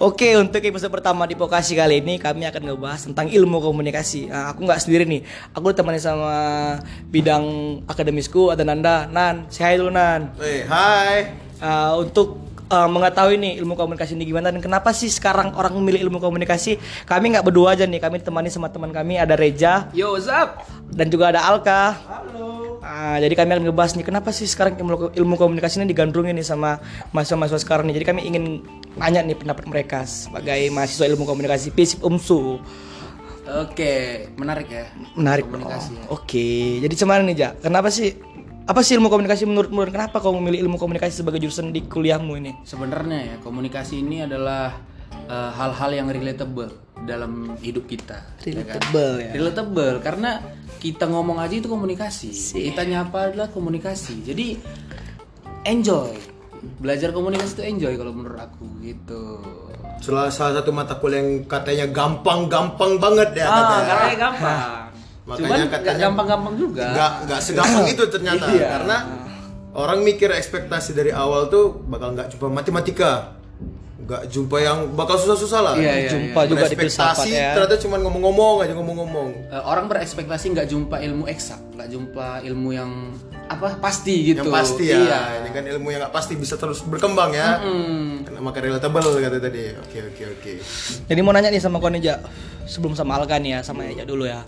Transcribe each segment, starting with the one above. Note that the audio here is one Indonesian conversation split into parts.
Oke, untuk episode pertama di Pokasi kali ini kami akan ngebahas tentang ilmu komunikasi. Nah, aku nggak sendiri nih, aku ditemani sama bidang akademisku ada Nanda. Nan, say hi dulu Nan. Hey, hai. Uh, untuk uh, mengetahui nih ilmu komunikasi ini gimana dan kenapa sih sekarang orang memilih ilmu komunikasi? Kami nggak berdua aja nih, kami ditemani sama teman kami ada Reja Yo, what's up? dan juga ada Alka. Halo. Jadi kami akan ngebahas nih kenapa sih sekarang ilmu, ilmu komunikasi ini digandrungin nih sama mahasiswa-mahasiswa sekarang nih. Jadi kami ingin nanya nih pendapat mereka sebagai mahasiswa ilmu komunikasi FISIP UMSU. Oke, menarik ya. Menarik komunikasi. Ya. Oke, jadi cuman nih Ja, kenapa sih apa sih ilmu komunikasi menurutmu dan kenapa kau memilih ilmu komunikasi sebagai jurusan di kuliahmu ini? Sebenarnya ya, komunikasi ini adalah eh, hal-hal yang relatable dalam hidup kita. ya kan? Relatable ya. Relatable karena kita ngomong aja itu komunikasi. Kita nyapa adalah komunikasi. Jadi enjoy. Belajar komunikasi itu enjoy kalau menurut aku gitu. Salah, salah satu mata kuliah yang katanya gampang-gampang banget ya Ah, katanya. katanya gampang. Makanya Cuman katanya- gampang-gampang juga. Nggak nggak segampang itu ternyata Iya. karena orang mikir ekspektasi dari awal tuh bakal nggak jumpa matematika, nggak jumpa yang bakal susah-susah lah. Iya, iya, Jumpa juga di filsafat Ekspektasi ya. ternyata cuma ngomong-ngomong aja ngomong-ngomong. Eh, orang berekspektasi nggak jumpa ilmu eksak, nggak jumpa ilmu yang apa pasti gitu. Yang pasti ya. Iya. Ini kan ilmu yang nggak pasti bisa terus berkembang ya. Hmm. Karena maka relatable kata tadi. Oke oke oke. Jadi mau nanya nih sama kau nih Ja, sebelum sama Alka nih ya, sama Eja dulu ya.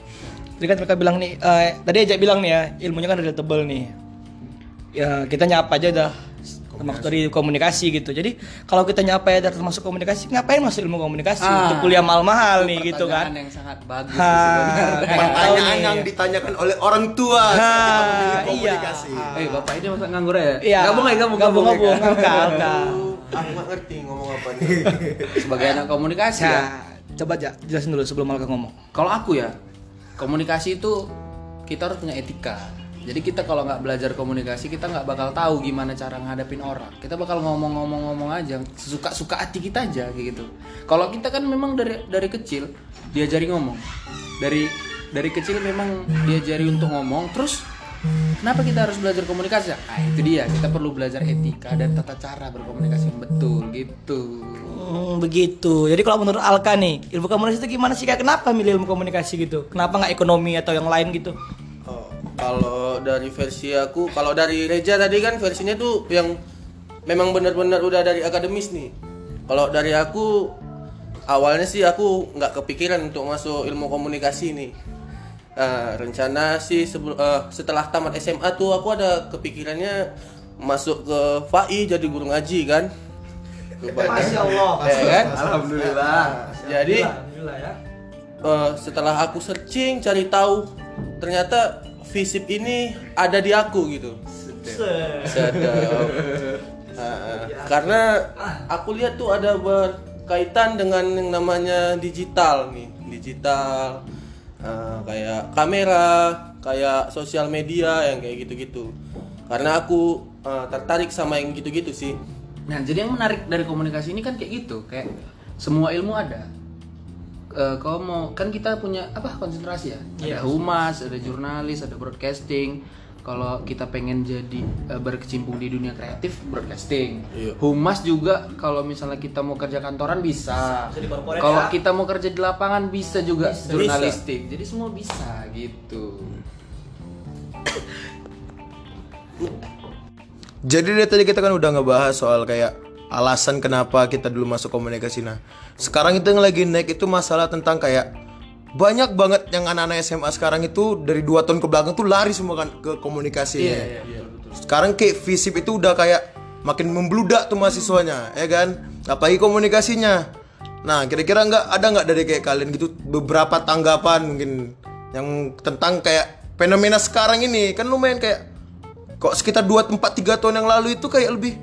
Tadi kan mereka bilang nih, eh, tadi Eja bilang nih ya, ilmunya kan relatable nih. Ya kita nyapa aja dah, termasuk dari komunikasi gitu. Jadi kalau kita nyapa ya termasuk komunikasi, ngapain masuk ilmu komunikasi Ah, untuk kuliah mahal-mahal nih gitu Pertanyaan kan? yang sangat bagus Ha, sebenarnya. Pertanyaan nih. yang ditanyakan oleh orang tua saat kita Ha, iya. komunikasi. Eh bapak ini masa nganggur ya? Iya. Gabung ya gabung gabung, gabung, Alka. Aku nggak ngerti ngomong apa nih. Sebagai anak komunikasi ya. Coba aja jelasin dulu sebelum Alka ngomong. Kalau aku ya, komunikasi itu kita harus punya etika. Jadi kita kalau nggak belajar komunikasi kita nggak bakal tahu gimana cara ngadepin orang. Kita bakal ngomong-ngomong-ngomong aja, suka-suka hati kita aja gitu. Kalau kita kan memang dari dari kecil diajari ngomong. Dari dari kecil memang diajari untuk ngomong. Terus kenapa kita harus belajar komunikasi? Nah, itu dia. Kita perlu belajar etika dan tata cara berkomunikasi yang betul gitu. Hmm, begitu. Jadi kalau menurut Alka nih, ilmu komunikasi itu gimana sih? Kenapa milih ilmu komunikasi gitu? Kenapa nggak ekonomi atau yang lain gitu? Kalau dari versi aku, kalau dari Reja tadi kan versinya tuh yang memang benar-benar udah dari akademis nih. Kalau dari aku awalnya sih aku nggak kepikiran untuk masuk ilmu komunikasi nih. Nah, rencana sih sebelum eh, setelah tamat SMA tuh aku ada kepikirannya masuk ke FAI jadi guru ngaji kan. Masya Allah. Ya kan? Alhamdulillah. Jadi Alhamdulillah ya. Eh, setelah aku searching cari tahu ternyata visip ini ada di aku gitu. Sedap. Ah, karena aku lihat tuh ada berkaitan dengan yang namanya digital nih. Digital Ah, kayak kamera kayak sosial media yang kayak gitu-gitu. Karena aku ah, tertarik sama yang gitu-gitu sih. Nah, jadi yang menarik dari komunikasi ini kan kayak gitu, kayak semua ilmu ada. Eh, kalau mau kan kita punya apa konsentrasi ya? Ada humas, ada jurnalis, ada broadcasting. Kalau kita pengen jadi eh, berkecimpung di dunia kreatif, broadcasting. Iya. Humas juga kalau misalnya kita mau kerja kantoran bisa. Bisa di corporate Kalau ya. kita mau kerja di lapangan bisa juga jurnalistik. Jadi semua bisa gitu. Jadi dari tadi kita kan udah ngebahas soal kayak alasan kenapa kita dulu masuk komunikasi. Nah, sekarang itu yang lagi naik itu masalah tentang kayak banyak banget yang anak-anak SMA sekarang itu dari dua tahun ke belakang tuh lari semua kan ke komunikasi. Sekarang kayak visip itu udah kayak makin membludak tuh mahasiswanya, ya kan? Apalagi komunikasinya. Nah, kira-kira nggak ada nggak dari kayak kalian gitu beberapa tanggapan mungkin yang tentang kayak fenomena sekarang ini kan lumayan kayak kok sekitar 2 4 3 tahun yang lalu itu kayak lebih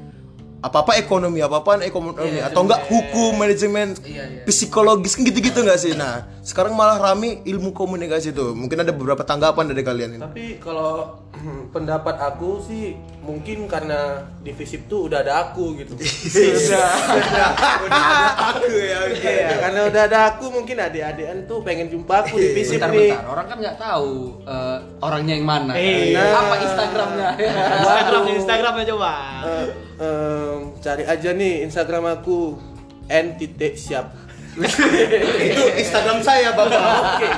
apa-apa ekonomi, apa-apaan ekonomi atau enggak hukum, manajemen, psikologis kan gitu-gitu nggak sih? Nah, sekarang malah rame ilmu komunikasi tuh. Mungkin ada beberapa tanggapan dari kalian ini. Tapi kalau pendapat aku sih mungkin karena di FISIP tuh udah ada aku gitu. udah, udah, udah ada aku ya. Iya, karena udah ada aku mungkin adik-adikan tuh pengen jumpa aku di FISIP bentar, nih. bentar. Orang kan nggak tahu eh, orangnya yang mana. Iya. Apa Instagramnya? Instagram Instagramnya coba. Eh, em, cari aja nih Instagram aku n titik siap. Itu Instagram saya bapak. Oke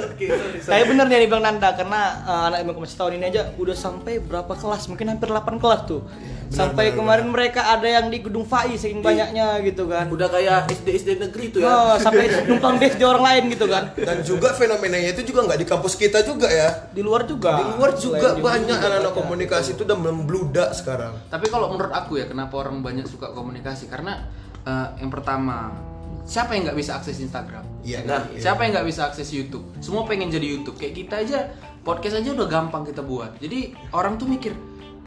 sorry, sorry. Tapi bener nih dibilang Nanda karena uh, anak ilmu komunikasi tahun ini aja udah sampai berapa kelas? Mungkin hampir 8 kelas tuh. sampai kemarin mereka ada yang di gedung FAI saking banyaknya gitu kan. udah kayak SD SD negeri tuh ya Oh, sampai numpang des di orang lain gitu kan. dan juga fenomenanya itu juga nggak di kampus kita juga ya Di luar juga. di luar juga Selain banyak anak-anak komunikasi itu udah membludak sekarang Tapi kalau menurut aku ya kenapa orang banyak suka komunikasi karena eh, yang pertama siapa yang nggak bisa akses Instagram? Iya, Nah, iya. siapa yang nggak bisa akses YouTube? Semua pengen jadi YouTube. Kayak kita aja podcast aja udah gampang kita buat. Jadi orang tuh mikir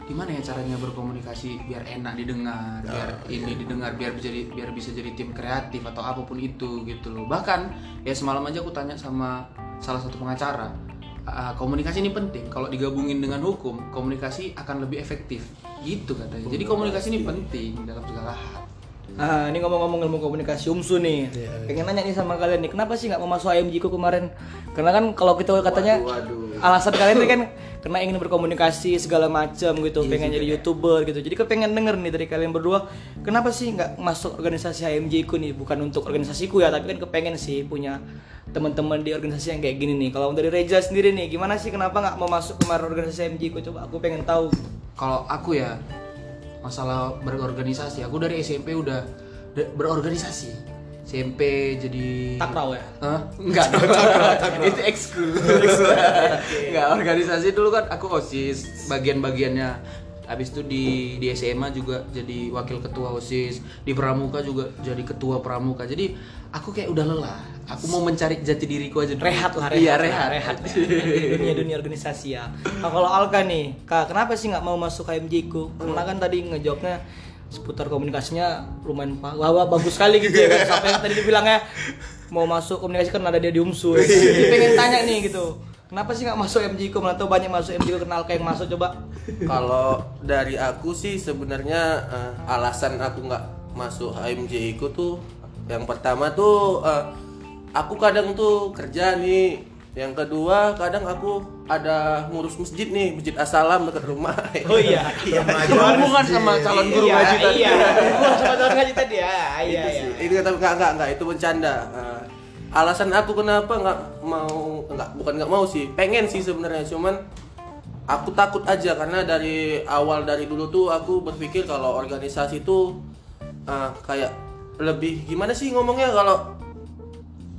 gimana ya caranya berkomunikasi biar enak didengar, biar ini didengar, biar jadi biar bisa jadi tim kreatif atau apa pun itu gitu loh. Bahkan ya semalam aja aku tanya sama salah satu pengacara "Ah, komunikasi ini penting. Kalau digabungin dengan hukum, komunikasi akan lebih efektif. Gitu katanya. Jadi komunikasi ini penting dalam segala hal. Nah, ini ngomong-ngomong ilmu komunikasi UMSU nih. Pengen nanya nih sama kalian nih, kenapa sih nggak mau masuk IMJ ku kemarin? Karena kan kalau kita katanya alasan kalian ini kan karena ingin berkomunikasi segala macam gitu, pengen jadi youtuber gitu. Jadi kepengen denger nih dari kalian berdua, kenapa sih nggak masuk organisasi IMJ ku nih? Bukan untuk organisasiku ya, tapi kan kepengen sih punya teman-teman di organisasi yang kayak gini nih. Kalau dari Reja sendiri nih, gimana sih kenapa nggak mau masuk kemarin organisasi IMJ ku? Coba aku pengen tahu. Kalau aku ya masalah berorganisasi, aku dari SMP udah berorganisasi. SMP jadi Takraw ya? Hah? Enggak, itu ekskul. Enggak, organisasi dulu kan aku OSIS, bagian-bagiannya. Habis itu di di SMA juga jadi wakil ketua OSIS, di Pramuka juga jadi ketua Pramuka. Jadi aku kayak udah lelah. Aku mau mencari jati diriku aja. dulu. rehat lah rehat Iya, lah, rehat. rehat ya. dunia dunia organisasi ya nah, kalau Alka nih kak kenapa sih nggak mau masuk KMJ ku karena kan tadi ngejawabnya seputar komunikasinya lumayan wah, wah, bagus sekali gitu ya kan sampai yang tadi dibilangnya mau masuk komunikasi kan ada dia di UMSU ya. jadi pengen tanya nih gitu kenapa sih nggak masuk MJ ku malah tau banyak masuk MJ ku kenal kayak yang masuk coba Kalau dari aku sih sebenarnya eh, alasan aku nggak masuk HMJ ku tuh yang pertama tuh eh, aku kadang tuh kerja nih. Yang kedua kadang aku ada ngurus masjid nih, masjid Asalam dekat rumah. oh iya Berhubungan sama calon guru iya, ngaji tadi. iya. Gua sama calon ngaji tadi ya. Iya iya. Itu kata enggak enggak enggak itu bercanda. Eh, alasan aku kenapa nggak mau enggak bukan nggak mau sih, pengen sih sebenarnya. Cuman aku takut aja karena dari awal dari dulu tuh aku berpikir kalau organisasi itu eh, kayak lebih gimana sih ngomongnya kalau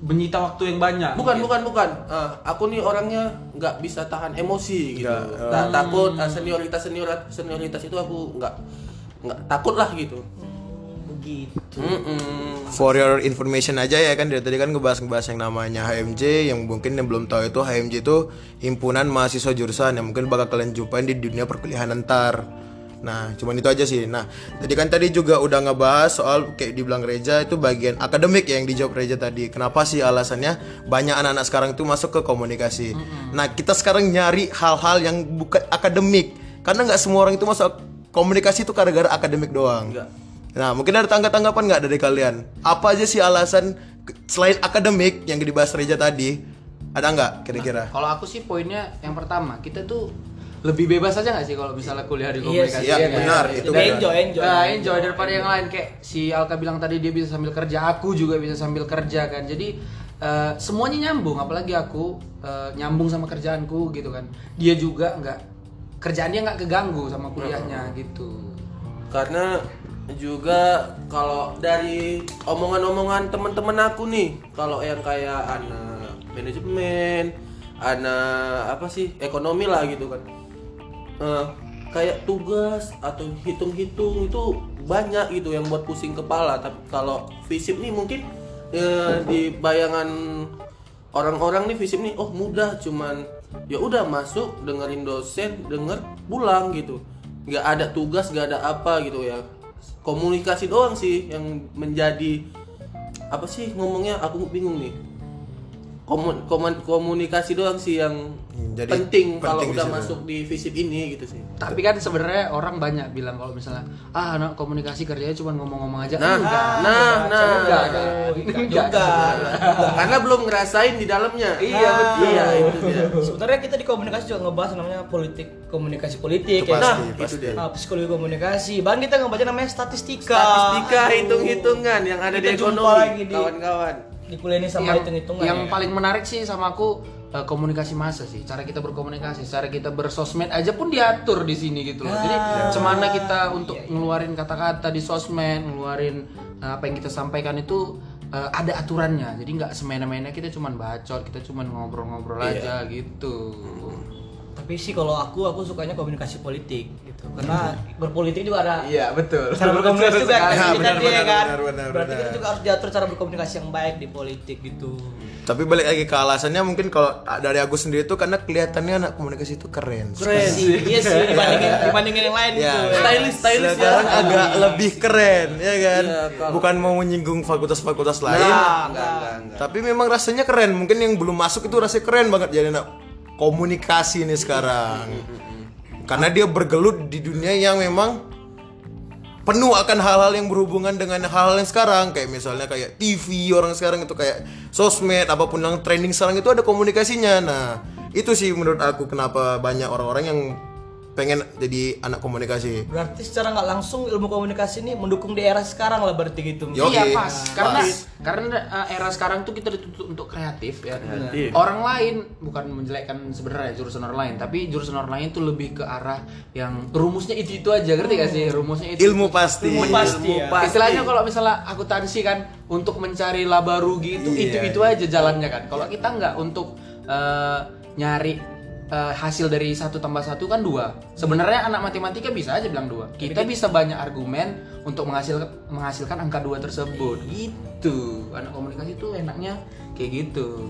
Menyita waktu yang banyak. bukan bukan bukan Eh, aku nih orangnya nggak bisa tahan emosi gitu Nggak, Ta- takut eh, senioritas senioritas senioritas itu aku nggak nggak takut lah gitu begitu Mm-mm. For your information aja ya kan dari tadi kan ngebahas-ngebahas yang namanya HMJ yang mungkin yang belum tahu itu HMJ itu himpunan mahasiswa jurusan yang mungkin bakal kalian jumpain di dunia perkuliahan ntar. Nah, cuman itu aja sih. Nah, tadi kan tadi juga udah ngebahas soal kayak dibilang Reja itu bagian akademik ya yang dijawab Reja tadi. Kenapa sih alasannya banyak anak-anak sekarang itu masuk ke komunikasi. Nah, kita sekarang nyari hal-hal yang bukan akademik. Karena nggak semua orang itu masuk komunikasi itu gara-gara akademik doang. Nggak. Nah, mungkin ada tanggapan-tanggapan nggak dari kalian? Apa aja sih alasan selain akademik yang dibahas Reja tadi? Ada nggak kira-kira? Kalau aku sih poinnya yang pertama, kita tuh lebih bebas aja nggak sih kalau misalnya kuliah di Iya komunikasi? Iya, iya, benar, iya. itu Nah, benar. enjoy enjoy Nah, enjoy daripada yang lain kayak si Alka bilang tadi dia bisa sambil kerja, aku juga bisa sambil kerja kan. Jadi eh, semuanya nyambung, apalagi aku eh, nyambung sama kerjaanku gitu kan. Dia juga nggak kerjaannya nggak keganggu sama kuliahnya gitu. karena juga kalau dari omongan-omongan teman-teman aku nih kalau yang kayak anak manajemen anak apa sih ekonomi lah gitu kan Eh, kayak tugas atau hitung-hitung itu banyak gitu yang buat pusing kepala. Tapi kalau fisip nih mungkin eh, di bayangan orang-orang nih fisip nih oh mudah cuman ya udah masuk dengerin dosen denger pulang gitu. Nggak ada tugas nggak ada apa gitu ya. Komunikasi doang sih yang menjadi apa sih ngomongnya aku bingung nih komun- komun- komunikasi doang sih yang Hmm, jadi penting, kalau penting di udah situ. masuk di visip ini gitu sih. Tapi kan sebenarnya orang banyak bilang kalau misalnya ah anak komunikasi kerjanya cuma ngomong-ngomong aja. Nah, Enggak. nah, nah. Enggak, enggak. Enggak. Karena belum ngerasain di dalamnya. Iya, betul. Iya, itu dia. Sebenarnya kita di komunikasi juga ngebahas namanya politik komunikasi politik Itu ya. pasti, Nah, pasti. itu dia. Ah, psikologi komunikasi. Bahkan kita ngebaca namanya statistika. Statistika, hitung-hitungan yang ada Kita di ekonomi, lagi di- kawan-kawan. Di kuliah ini sama yang, hitung-hitungan. yang ya. paling menarik sih sama aku eh, komunikasi massa sih. Cara kita berkomunikasi cara kita bersosmed aja pun diatur di sini gitu loh. Jadi semana kita untuk ngeluarin kata-kata di sosmed ngeluarin eh, apa yang kita sampaikan itu eh, ada aturannya. Jadi nggak semena-mena kita cuman bacot kita cuman ngobrol-ngobrol aja gitu Tapi sih kalau aku aku sukanya komunikasi politik gitu. Karena berpolitik juga ada iya betul cara berkomunikasi juga kan. Ya, Kita benar, dia benar, kan. benar, benar, Berarti benar. kita juga harus diatur cara berkomunikasi yang baik di politik gitu. Tapi balik lagi ke alasannya mungkin kalau dari aku sendiri tuh karena kelihatannya anak komunikasi itu keren. Keren sih. Iya sih dibandingin dibandingin yang lain Ya. gitu. Stylish, stylish ya. Sekarang agak lebih keren, ya kan? Iya, kalau- Bukan mau menyinggung fakultas-fakultas lain. Nah, enggak, enggak, enggak. Tapi memang rasanya keren. Mungkin yang belum masuk itu rasanya keren banget jadi anak komunikasi ini sekarang. Karena dia bergelut di dunia yang memang penuh akan hal-hal yang berhubungan dengan hal-hal yang sekarang kayak misalnya kayak TV orang sekarang itu kayak sosmed apa pun yang trending sekarang itu ada komunikasinya. Nah, itu sih menurut aku kenapa banyak orang-orang yang pengen jadi anak komunikasi. Berarti secara nggak langsung ilmu komunikasi ini mendukung di era sekarang lah berarti gitu. Iya Oke. pas karena Pas. karena uh, era sekarang tuh kita dituntut untuk kreatif ya. Kreatif. Orang lain bukan menjelekkan sebenarnya jurusan orang lain, tapi jurusan orang lain tuh lebih ke arah yang rumusnya itu itu aja, ngerti gak sih? Rumusnya itu. Ilmu pasti. Ilmu pasti ya. Pasti. Istilahnya kalau misalnya akuntansi kan untuk mencari laba rugi itu Iya, itu itu aja jalannya kan. Kalau kita nggak untuk uh, nyari uh, hasil dari satu tambah satu kan dua. Sebenarnya anak matematika bisa aja bilang dua. Kita bisa banyak argumen untuk menghasil menghasilkan angka dua tersebut. Gitu. Anak komunikasi tuh enaknya kayak gitu.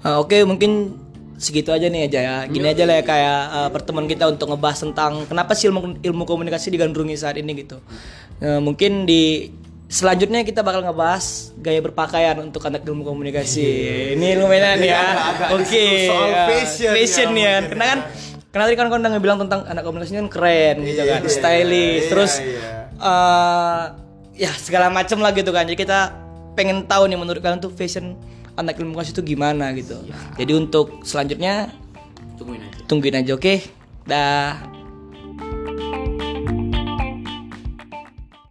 Ah, Oke mungkin segitu aja nih aja ya. Gini aja lah ya kayak eh, pertemuan kita untuk ngebahas tentang kenapa sih ilmu ilmu komunikasi digandrungi saat ini gitu. Eh, mungkin di selanjutnya kita bakal ngebahas gaya berpakaian untuk anak ilmu komunikasi. Ini lumayan ya. Oke. soal ya. fashion ya, Fashion ya. mungkin Karena kan karena tadi kan kau udah bilang tentang anak komunikasi kan keren gitu Iya, kan, iya, stylish. iya, Terus iya. eh, ya segala macam lah gitu kan. Jadi kita pengen tahu nih menurut kalian tuh fashion anak ilmu komunikasi itu gimana gitu. Jadi untuk selanjutnya Tungguin aja. tungguin aja oke. Dah.